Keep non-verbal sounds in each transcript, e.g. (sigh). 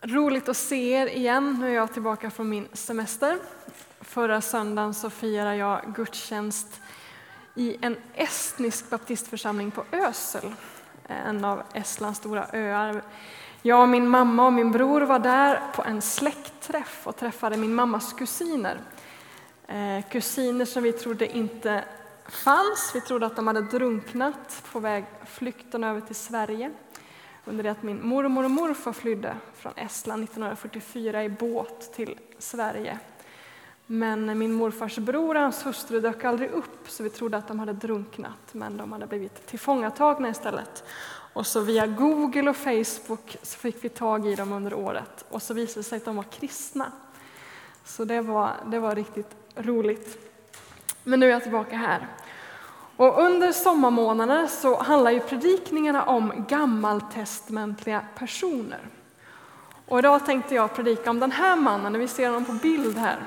Roligt att se er igen. Nu är jag tillbaka från min semester. Förra söndagen så firade jag gudstjänst i en estnisk baptistförsamling på Ösel, en av Estlands stora öar. Jag, och min mamma och min bror var där på en släktträff och träffade min mammas kusiner. Eh, kusiner som vi trodde inte fanns. Vi trodde att de hade drunknat på väg flykten över till Sverige under det att min mormor och morfar flydde från Estland 1944 i båt till Sverige. Men min morfars bror och hans hustru dök aldrig upp så vi trodde att de hade drunknat men de hade blivit tillfångatagna istället. Och så via Google och Facebook så fick vi tag i dem under året och så visade det sig att de var kristna. Så det var, det var riktigt roligt. Men nu är jag tillbaka här. Och under sommarmånaderna så handlar ju predikningarna om gammaltestamentliga personer. Och idag tänkte jag predika om den här mannen, vi ser honom på bild här.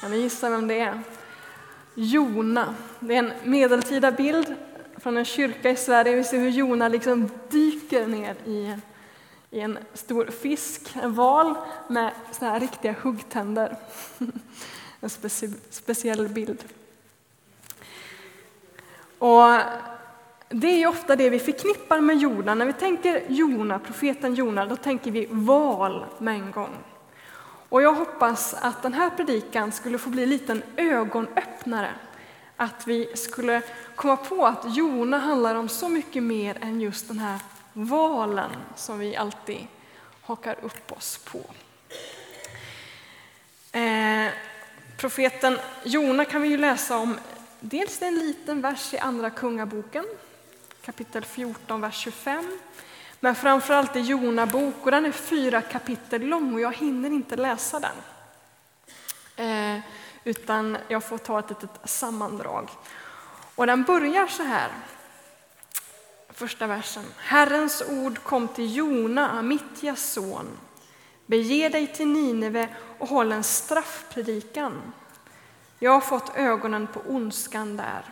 Kan ni gissa vem det är? Jona. Det är en medeltida bild från en kyrka i Sverige. Vi ser hur Jona liksom dyker ner i, i en stor fisk, en val med såna här riktiga huggtänder. (laughs) En specie, speciell bild. Och det är ofta det vi förknippar med Jona. När vi tänker Jona, profeten Jona, då tänker vi val med en gång. Och jag hoppas att den här predikan skulle få bli en liten ögonöppnare. Att vi skulle komma på att Jona handlar om så mycket mer än just den här valen som vi alltid hakar upp oss på. Eh, profeten Jona kan vi ju läsa om Dels en liten vers i Andra Kungaboken, kapitel 14, vers 25. Men framförallt i Jona bok, och den är fyra kapitel lång och jag hinner inte läsa den. Eh, utan jag får ta ett litet sammandrag. Och den börjar så här. Första versen. Herrens ord kom till Jona, Amittjas son. Bege dig till Nineve och håll en straffpredikan jag har fått ögonen på ondskan där.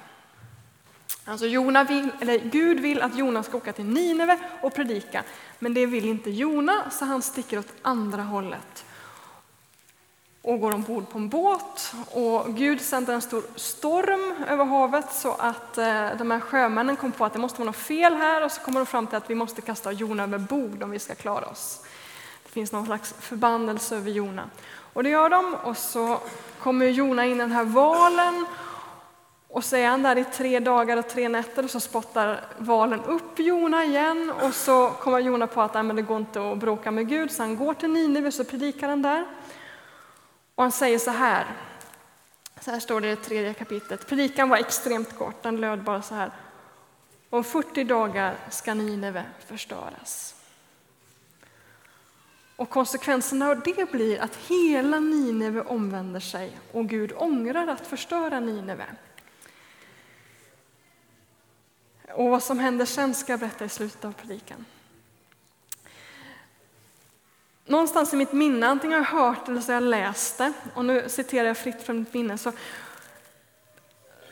Alltså Jona vill, eller Gud vill att Jona ska åka till Nineve och predika, men det vill inte Jona, så han sticker åt andra hållet och går ombord på en båt. Och Gud sänder en stor storm över havet så att eh, de här sjömännen kom på att det måste vara något fel här och så kommer de fram till att vi måste kasta Jona över bord om vi ska klara oss. Det finns någon slags förbannelse över Jona. Och det gör de och så kommer Jona in i den här valen och så är han där i tre dagar och tre nätter och så spottar valen upp Jona igen och så kommer Jona på att men det går inte att bråka med Gud så han går till Nineve och så predikar han där. Och han säger så här, så här står det i det tredje kapitlet. Predikan var extremt kort, den löd bara så här. Om 40 dagar ska Nineve förstöras. Och konsekvenserna av det blir att hela Nineve omvänder sig och Gud ångrar att förstöra Nineve. Och vad som händer sen ska jag berätta i slutet av predikan. Någonstans i mitt minne, antingen har jag hört eller så har jag läst det, och nu citerar jag fritt från mitt minne, så,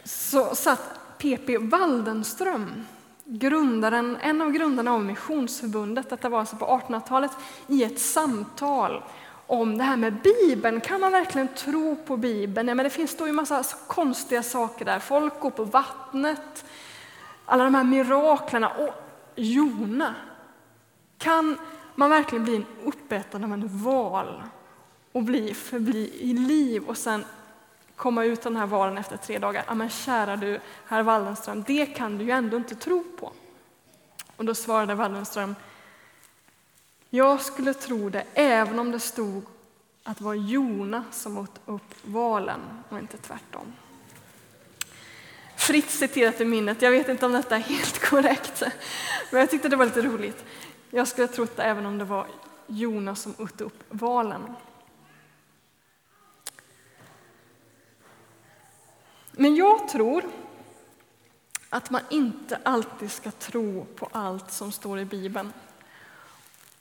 så satt P.P. Waldenström grundaren, en av grundarna av Missionsförbundet, detta var alltså på 1800-talet, i ett samtal om det här med Bibeln. Kan man verkligen tro på Bibeln? Ja, men det finns då ju massa konstiga saker där. Folk går på vattnet, alla de här miraklerna och Jona. Kan man verkligen bli uppäten av en val och bli, förbli i liv och sen komma ut av den här valen efter tre dagar. Ja, men kära du, herr Wallenström, det kan du ju ändå inte tro på. Och då svarade Wallenström, jag skulle tro det även om det stod att det var Jona som åt upp valen och inte tvärtom. Fritt citerat i minnet, jag vet inte om detta är helt (laughs) korrekt, men jag tyckte det var lite roligt. Jag skulle ha trott det även om det var Jona som åt upp valen. Men jag tror att man inte alltid ska tro på allt som står i Bibeln.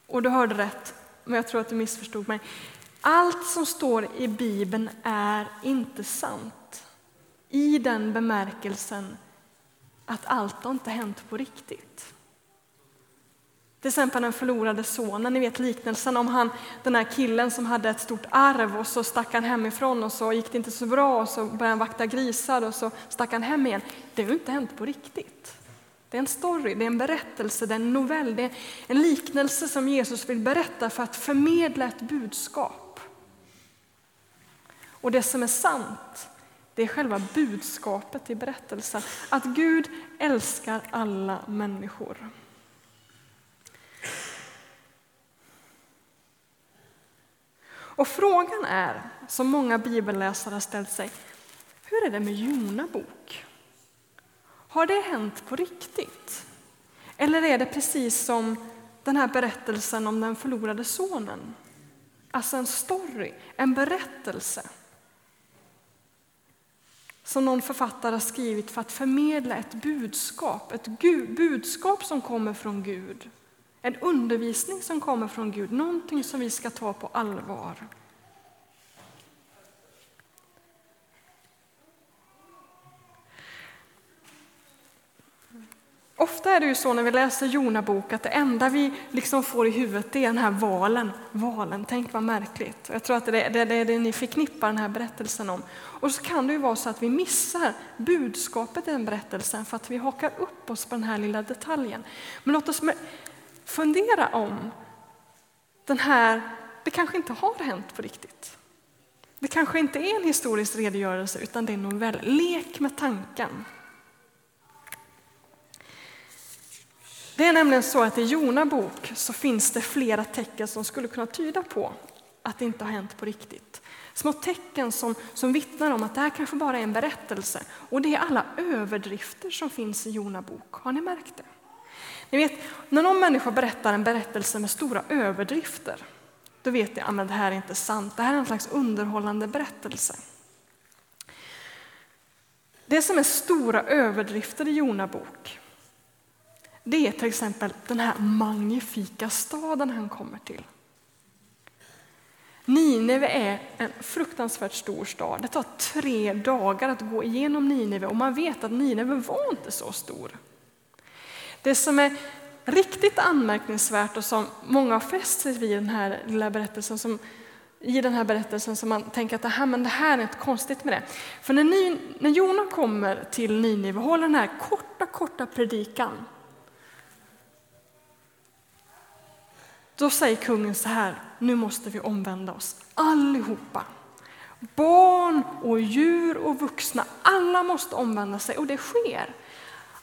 Och du hörde rätt, men jag tror att du missförstod mig. Allt som står i Bibeln är inte sant i den bemärkelsen att allt har inte hänt på riktigt. Till exempel den förlorade sonen, ni vet liknelsen om han, den här killen som hade ett stort arv och så stack han hemifrån och så gick det inte så bra och så började han vakta grisar och så stack han hem igen. Det har ju inte hänt på riktigt. Det är en story, det är en berättelse, det är en novell, det är en liknelse som Jesus vill berätta för att förmedla ett budskap. Och det som är sant, det är själva budskapet i berättelsen, att Gud älskar alla människor. Och frågan är, som många bibelläsare har ställt sig, hur är det med Jona bok? Har det hänt på riktigt? Eller är det precis som den här berättelsen om den förlorade sonen? Alltså en story, en berättelse som någon författare har skrivit för att förmedla ett budskap, ett budskap som kommer från Gud. En undervisning som kommer från Gud, någonting som vi ska ta på allvar. Ofta är det ju så när vi läser Jona bok att det enda vi liksom får i huvudet är den här valen. Valen, tänk vad märkligt. Jag tror att det är det, det, det ni förknippar den här berättelsen om. Och så kan det ju vara så att vi missar budskapet i den berättelsen för att vi hakar upp oss på den här lilla detaljen. Men låt oss fundera om den här, det kanske inte har hänt på riktigt. Det kanske inte är en historisk redogörelse utan det är en novell. Lek med tanken. Det är nämligen så att i Jona bok så finns det flera tecken som skulle kunna tyda på att det inte har hänt på riktigt. Små tecken som, som vittnar om att det här kanske bara är en berättelse. Och det är alla överdrifter som finns i Jona bok. Har ni märkt det? Ni vet, när någon människa berättar en berättelse med stora överdrifter, då vet jag att ah, det här är inte sant. Det här är en slags underhållande berättelse. Det som är stora överdrifter i Jona bok, det är till exempel den här magnifika staden han kommer till. Nineve är en fruktansvärt stor stad. Det tar tre dagar att gå igenom Nineve och man vet att Nineve var inte så stor. Det som är riktigt anmärkningsvärt och som många har fäst sig vid den här lilla berättelsen, som, i den här berättelsen som man tänker att det här, men det här är inte konstigt med det. För när, ni, när Jona kommer till Nineve och håller den här korta, korta predikan Då säger kungen så här, nu måste vi omvända oss allihopa. Barn och djur och vuxna, alla måste omvända sig och det sker.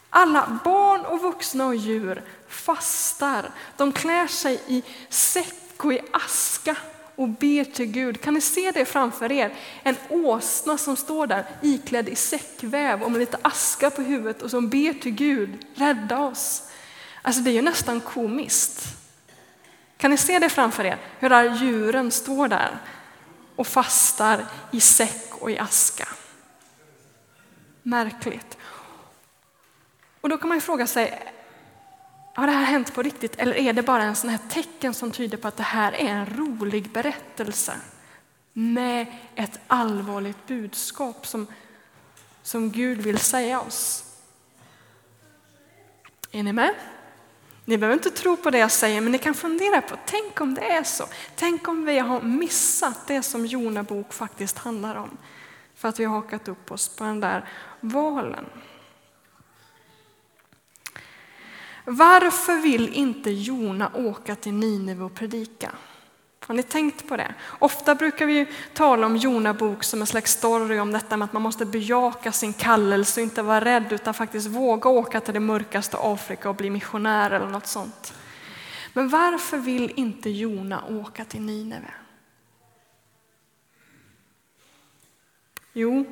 Alla barn och vuxna och djur fastar. De klär sig i säck och i aska och ber till Gud. Kan ni se det framför er? En åsna som står där iklädd i säckväv och med lite aska på huvudet och som ber till Gud, rädda oss. Alltså det är ju nästan komiskt. Kan ni se det framför er? Hur där djuren står där och fastar i säck och i aska. Märkligt. Och då kan man ju fråga sig, har det här hänt på riktigt eller är det bara en sån här tecken som tyder på att det här är en rolig berättelse med ett allvarligt budskap som, som Gud vill säga oss? Är ni med? Ni behöver inte tro på det jag säger, men ni kan fundera på, tänk om det är så. Tänk om vi har missat det som Jona bok faktiskt handlar om. För att vi har hakat upp oss på den där valen. Varför vill inte Jona åka till Nineve och predika? Har ni tänkt på det? Ofta brukar vi tala om Jona bok som en slags story om detta med att man måste bejaka sin kallelse och inte vara rädd utan faktiskt våga åka till det mörkaste Afrika och bli missionär eller något sånt. Men varför vill inte Jona åka till Nineve? Jo,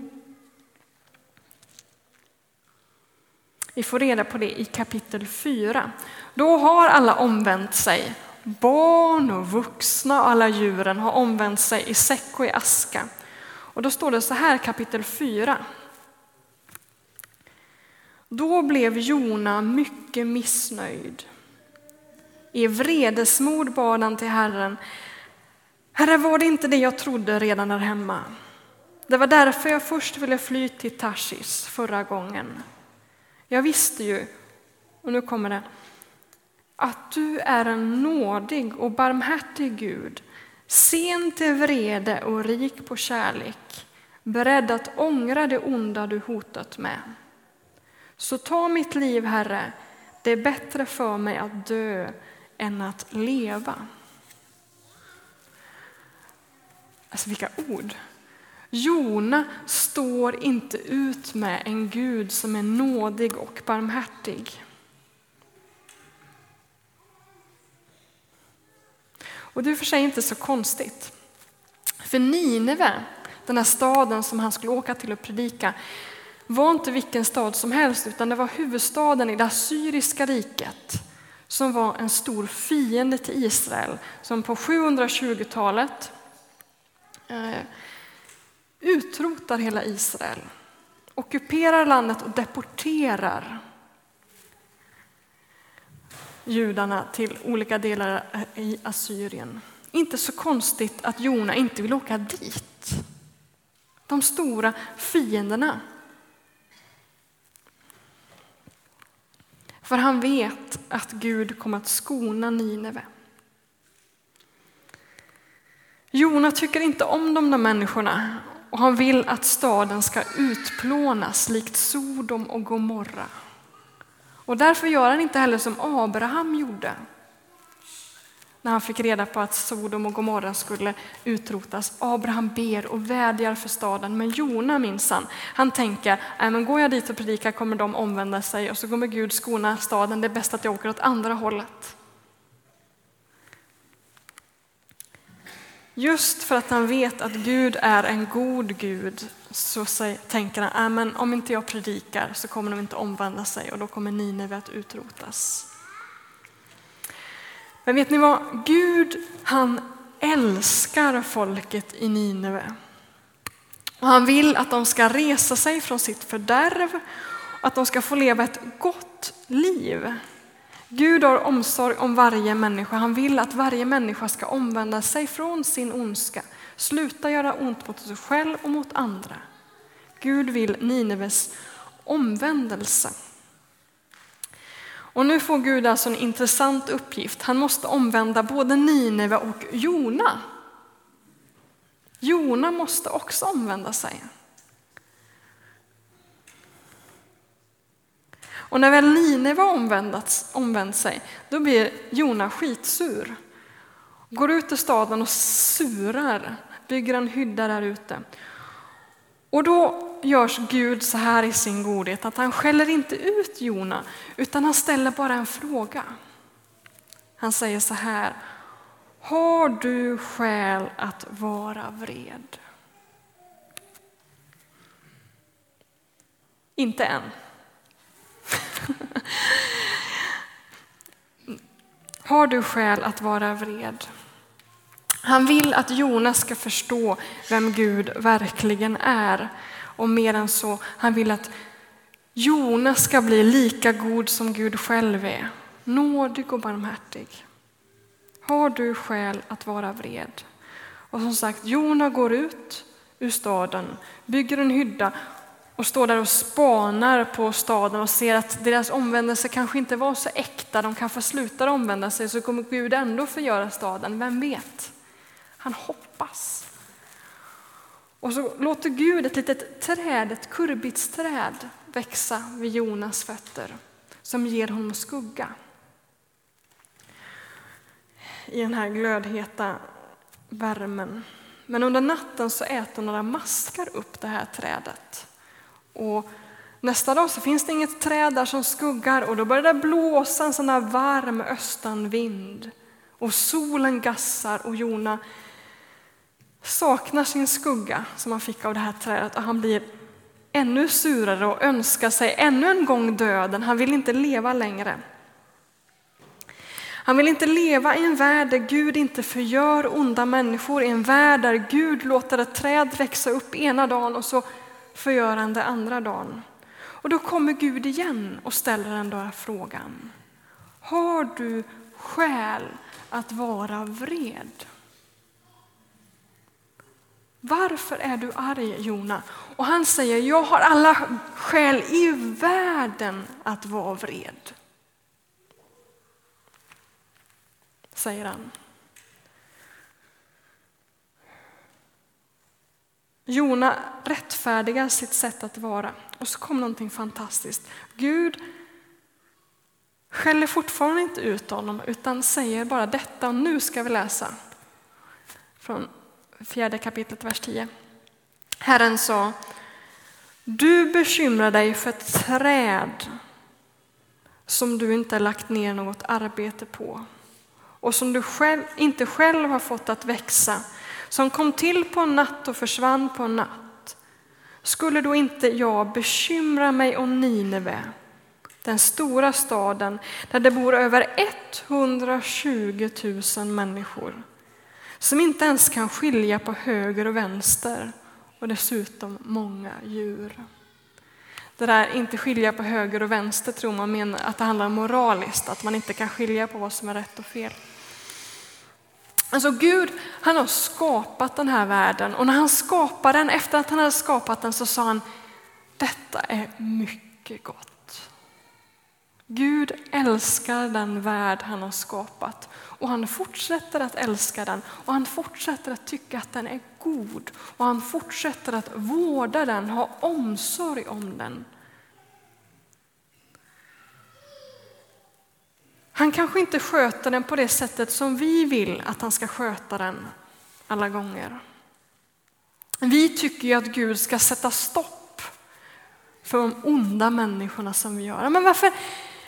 vi får reda på det i kapitel 4. Då har alla omvänt sig Barn och vuxna och alla djuren har omvänt sig i säck och i aska. Och då står det så här kapitel 4. Då blev Jona mycket missnöjd. I vredesmod bad han till Herren. Herre, var det inte det jag trodde redan där hemma? Det var därför jag först ville fly till Tarsis förra gången. Jag visste ju, och nu kommer det, att du är en nådig och barmhärtig Gud, sen till vrede och rik på kärlek, beredd att ångra det onda du hotat med. Så ta mitt liv, Herre, det är bättre för mig att dö än att leva. Alltså vilka ord! Jona står inte ut med en Gud som är nådig och barmhärtig. Och det är för sig inte så konstigt. För Nineve, den här staden som han skulle åka till och predika, var inte vilken stad som helst, utan det var huvudstaden i det assyriska riket som var en stor fiende till Israel, som på 720-talet eh, utrotar hela Israel, ockuperar landet och deporterar judarna till olika delar i Assyrien. Inte så konstigt att Jona inte vill åka dit. De stora fienderna. För han vet att Gud kommer att skona Nineve. Jona tycker inte om de där människorna och han vill att staden ska utplånas likt Sodom och Gomorra. Och därför gör han inte heller som Abraham gjorde när han fick reda på att Sodom och Gomorra skulle utrotas. Abraham ber och vädjar för staden, men Jona minsann, han tänker, äh, men går jag dit och predikar kommer de omvända sig och så kommer Gud skona staden, det är bäst att jag åker åt andra hållet. Just för att han vet att Gud är en god Gud så tänker han, ah, men om inte jag predikar så kommer de inte omvända sig och då kommer Nineve att utrotas. Men vet ni vad? Gud han älskar folket i Nineve. Och han vill att de ska resa sig från sitt fördärv och att de ska få leva ett gott liv. Gud har omsorg om varje människa. Han vill att varje människa ska omvända sig från sin ondska, sluta göra ont mot sig själv och mot andra. Gud vill Nineves omvändelse. Och nu får Gud alltså en intressant uppgift. Han måste omvända både Nineve och Jona. Jona måste också omvända sig. Och när väl Nineve omvänt sig, då blir Jona skitsur. Går ut ur staden och surar, bygger en hydda där ute. Och då görs Gud så här i sin godhet att han skäller inte ut Jona, utan han ställer bara en fråga. Han säger så här, har du skäl att vara vred? Inte än. (laughs) Har du skäl att vara vred? Han vill att Jonas ska förstå vem Gud verkligen är. Och mer än så, han vill att Jonas ska bli lika god som Gud själv är. Nådig och barmhärtig. Har du skäl att vara vred? Och som sagt, Jona går ut ur staden, bygger en hydda och står där och spanar på staden och ser att deras omvändelse kanske inte var så äkta. De kanske slutar omvända sig så kommer Gud ändå förgöra staden. Vem vet? Han hoppas. Och så låter Gud ett litet träd, ett kurbitsträd växa vid Jonas fötter som ger honom skugga. I den här glödheta värmen. Men under natten så äter några maskar upp det här trädet. Och nästa dag så finns det inget träd där som skuggar och då börjar det blåsa en sån där varm östanvind. Och solen gassar och Jona saknar sin skugga som han fick av det här trädet och han blir ännu surare och önskar sig ännu en gång döden. Han vill inte leva längre. Han vill inte leva i en värld där Gud inte förgör onda människor, i en värld där Gud låter ett träd växa upp ena dagen och så förgörande andra dagen. Och då kommer Gud igen och ställer den där frågan. Har du skäl att vara vred? Varför är du arg Jona? Och han säger, jag har alla skäl i världen att vara vred. säger han. Jona rättfärdigar sitt sätt att vara. Och så kom någonting fantastiskt. Gud skäller fortfarande inte ut honom utan säger bara detta och nu ska vi läsa. Från fjärde kapitlet, vers 10. Herren sa, du bekymrar dig för ett träd som du inte har lagt ner något arbete på och som du själv, inte själv har fått att växa, som kom till på en natt och försvann på en natt. Skulle då inte jag bekymra mig om Nineve, den stora staden där det bor över 120 000 människor, som inte ens kan skilja på höger och vänster och dessutom många djur. Det där inte skilja på höger och vänster tror man menar att det handlar om moraliskt, att man inte kan skilja på vad som är rätt och fel. Alltså Gud, han har skapat den här världen och när han skapade den, efter att han hade skapat den så sa han, detta är mycket gott. Gud älskar den värld han har skapat och han fortsätter att älska den och han fortsätter att tycka att den är god och han fortsätter att vårda den, ha omsorg om den. Han kanske inte sköter den på det sättet som vi vill att han ska sköta den alla gånger. Vi tycker ju att Gud ska sätta stopp för de onda människorna som vi gör. Men varför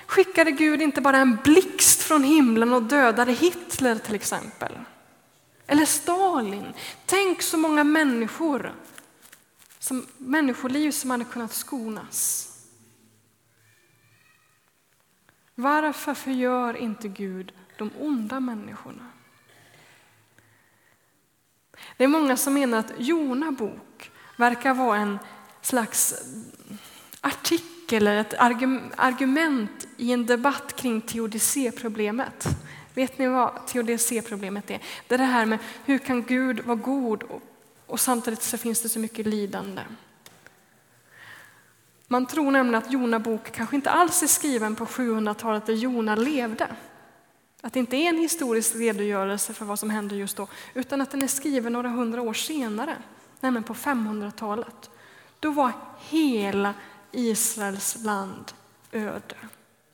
skickade Gud inte bara en blixt från himlen och dödade Hitler till exempel? Eller Stalin. Tänk så många människor, som, människoliv som hade kunnat skonas. Varför förgör inte Gud de onda människorna? Det är många som menar att Jona bok verkar vara en slags artikel eller ett argument i en debatt kring teodicéproblemet. Vet ni vad teodicéproblemet är? Det är det här med hur kan Gud vara god och, samtidigt så finns det så mycket lidande. Man tror nämligen att Jona bok kanske inte alls är skriven på 700-talet där Jona levde. Att det inte är en historisk redogörelse för vad som hände just då, utan att den är skriven några hundra år senare, nämligen på 500-talet. Då var hela Israels land öde.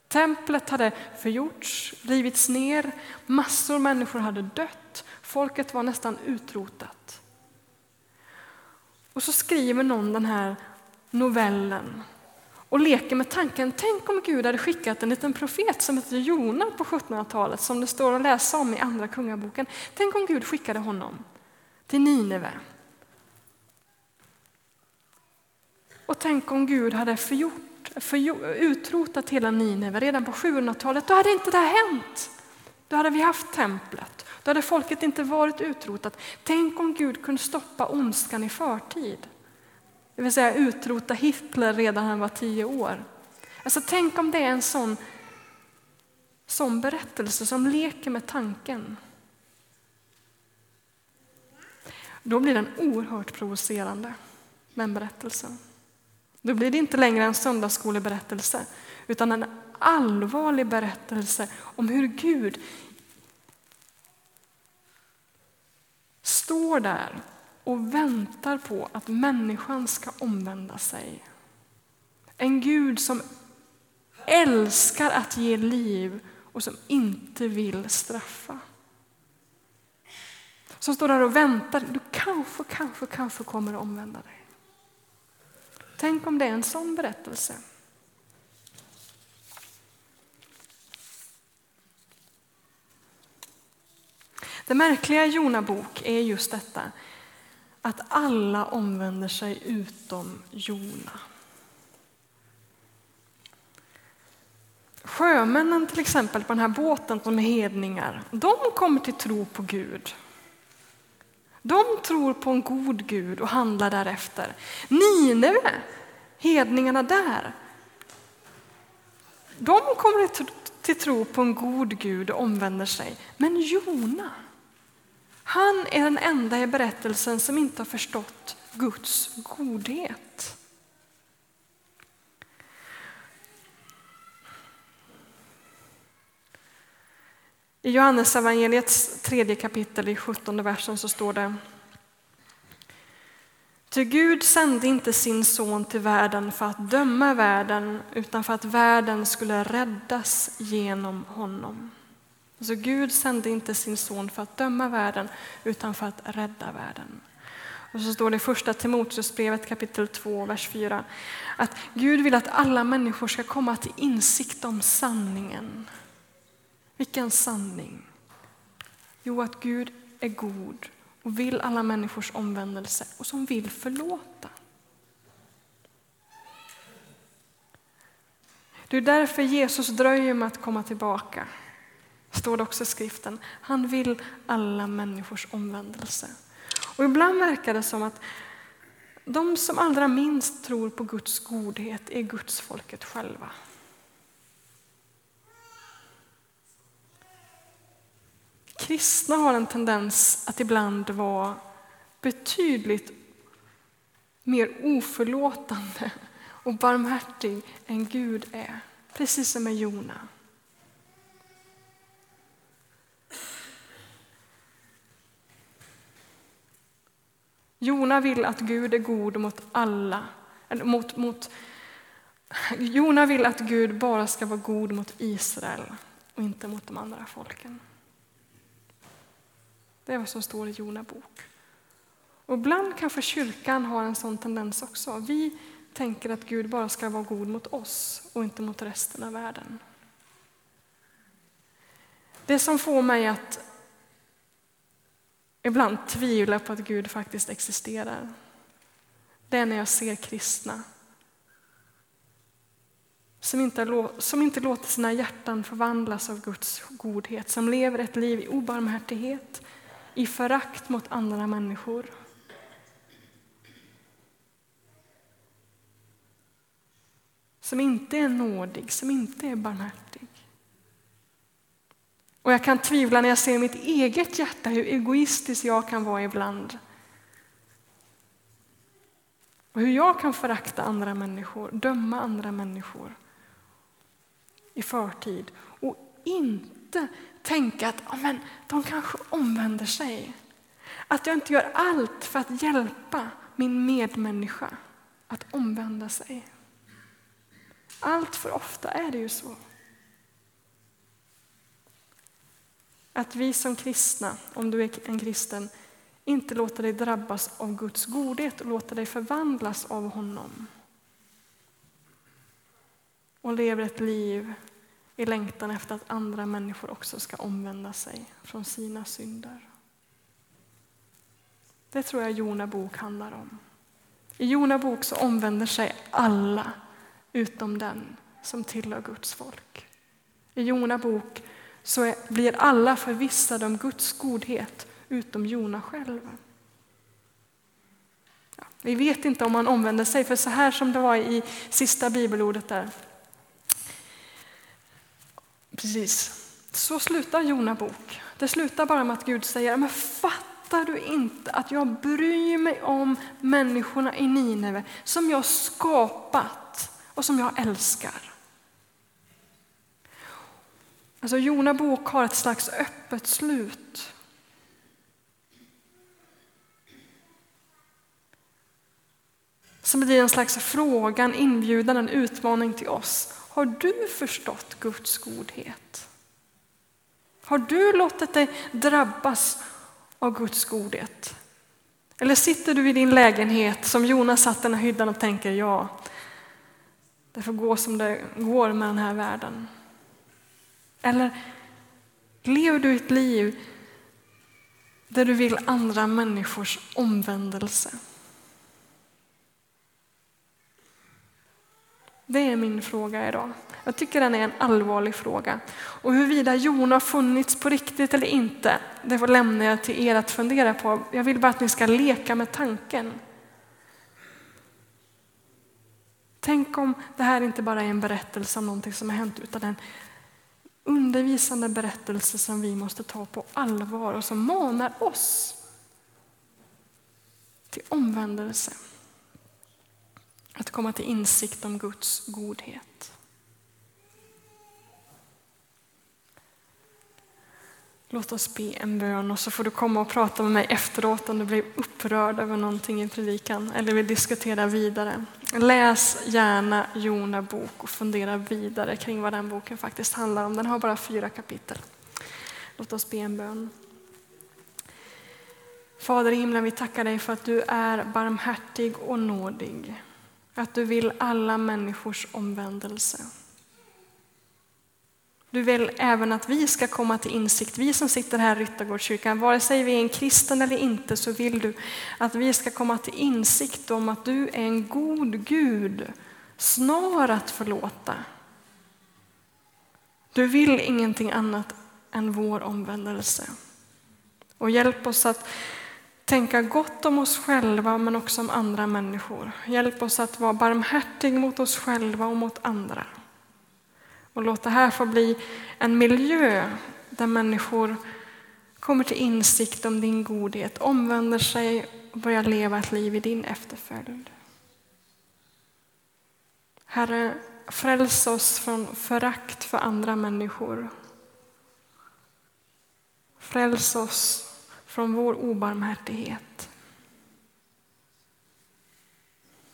Templet hade förgjorts, rivits ner, massor av människor hade dött, folket var nästan utrotat. Och så skriver någon den här novellen och leker med tanken, tänk om Gud hade skickat en liten profet som heter Jona på 1700-talet, som det står att läsa om i Andra Kungaboken. Tänk om Gud skickade honom till Nineve. Och tänk om Gud hade förgjort, förgjort, utrotat hela Nineve redan på 700-talet, då hade inte det här hänt. Då hade vi haft templet, då hade folket inte varit utrotat. Tänk om Gud kunde stoppa ondskan i förtid. Det vill säga utrota Hitler redan när han var tio år. Alltså tänk om det är en sån, sån berättelse som leker med tanken. Då blir den oerhört provocerande, den berättelsen. Då blir det inte längre en söndagsskoleberättelse utan en allvarlig berättelse om hur Gud står där och väntar på att människan ska omvända sig. En Gud som älskar att ge liv och som inte vill straffa. Som står där och väntar. Du kanske, kanske, kanske kommer att omvända dig. Tänk om det är en sån berättelse. Det märkliga i Jona bok är just detta att alla omvänder sig utom Jona. Sjömännen till exempel på den här båten som är hedningar, de kommer till tro på Gud. De tror på en god Gud och handlar därefter. Nineve, hedningarna där, de kommer till tro på en god Gud och omvänder sig. Men Jona, han är den enda i berättelsen som inte har förstått Guds godhet. I Johannes evangeliets tredje kapitel i 17 versen så står det Ty Gud sände inte sin son till världen för att döma världen utan för att världen skulle räddas genom honom. Alltså Gud sände inte sin son för att döma världen utan för att rädda världen. Och så står det i första Timoteusbrevet kapitel 2, vers 4 att Gud vill att alla människor ska komma till insikt om sanningen. Vilken sanning? Jo, att Gud är god och vill alla människors omvändelse och som vill förlåta. Det är därför Jesus dröjer med att komma tillbaka. Står det också i skriften. Han vill alla människors omvändelse. Och ibland verkar det som att de som allra minst tror på Guds godhet är Guds folket själva. Kristna har en tendens att ibland vara betydligt mer oförlåtande och barmhärtig än Gud är. Precis som med Jona. Jona vill att Gud är god mot alla. Mot, mot, Jona vill att Gud bara ska vara god mot Israel och inte mot de andra folken. Det är vad som står i Jona bok. Och ibland kanske kyrkan har en sån tendens också. Vi tänker att Gud bara ska vara god mot oss och inte mot resten av världen. Det som får mig att ibland tvivla på att Gud faktiskt existerar, det är när jag ser kristna som inte, som inte låter sina hjärtan förvandlas av Guds godhet, som lever ett liv i obarmhärtighet, i förakt mot andra människor. Som inte är nådig, som inte är barmhärtig. Och jag kan tvivla när jag ser mitt eget hjärta, hur egoistisk jag kan vara ibland. Och hur jag kan förakta andra människor, döma andra människor i förtid och inte tänka att oh, men, de kanske omvänder sig. Att jag inte gör allt för att hjälpa min medmänniska att omvända sig. Allt för ofta är det ju så. Att vi som kristna, om du är en kristen, inte låter dig drabbas av Guds godhet och låter dig förvandlas av honom. Och lever ett liv i längtan efter att andra människor också ska omvända sig från sina synder. Det tror jag Jona bok handlar om. I Jona bok så omvänder sig alla utom den som tillhör Guds folk. I Jona bok så blir alla förvissade om Guds godhet utom Jona själv. Ja, vi vet inte om han omvänder sig, för så här som det var i sista bibelordet där. Precis, så slutar Jona bok. Det slutar bara med att Gud säger, men fattar du inte att jag bryr mig om människorna i Nineve som jag skapat och som jag älskar? Alltså Jona bok har ett slags öppet slut. Som blir en slags fråga, en inbjudan, en utmaning till oss. Har du förstått Guds godhet? Har du låtit dig drabbas av Guds godhet? Eller sitter du i din lägenhet som Jonas satt i den här hyddan och tänker ja, det får gå som det går med den här världen. Eller lever du ett liv där du vill andra människors omvändelse? Det är min fråga idag. Jag tycker den är en allvarlig fråga. Och huruvida Jona har funnits på riktigt eller inte, det lämnar jag till er att fundera på. Jag vill bara att ni ska leka med tanken. Tänk om det här inte bara är en berättelse om någonting som har hänt, utan en undervisande berättelse som vi måste ta på allvar och som manar oss till omvändelse. Att komma till insikt om Guds godhet. Låt oss be en bön och så får du komma och prata med mig efteråt om du blir upprörd över någonting i predikan eller vill diskutera vidare. Läs gärna Jona bok och fundera vidare kring vad den boken faktiskt handlar om. Den har bara fyra kapitel. Låt oss be en bön. Fader i himlen, vi tackar dig för att du är barmhärtig och nådig. Att du vill alla människors omvändelse. Du vill även att vi ska komma till insikt, vi som sitter här i Ryttargårdskyrkan, vare sig vi är en kristen eller inte, så vill du att vi ska komma till insikt om att du är en god Gud, snar att förlåta. Du vill ingenting annat än vår omvändelse. Och hjälp oss att tänka gott om oss själva men också om andra människor. Hjälp oss att vara barmhärtig mot oss själva och mot andra. Och låt det här få bli en miljö där människor kommer till insikt om din godhet, omvänder sig och börjar leva ett liv i din efterföljd. Herre, fräls oss från förakt för andra människor. Fräls oss från vår obarmhärtighet.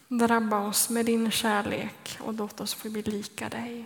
Drabba oss med din kärlek och låt oss få bli lika dig.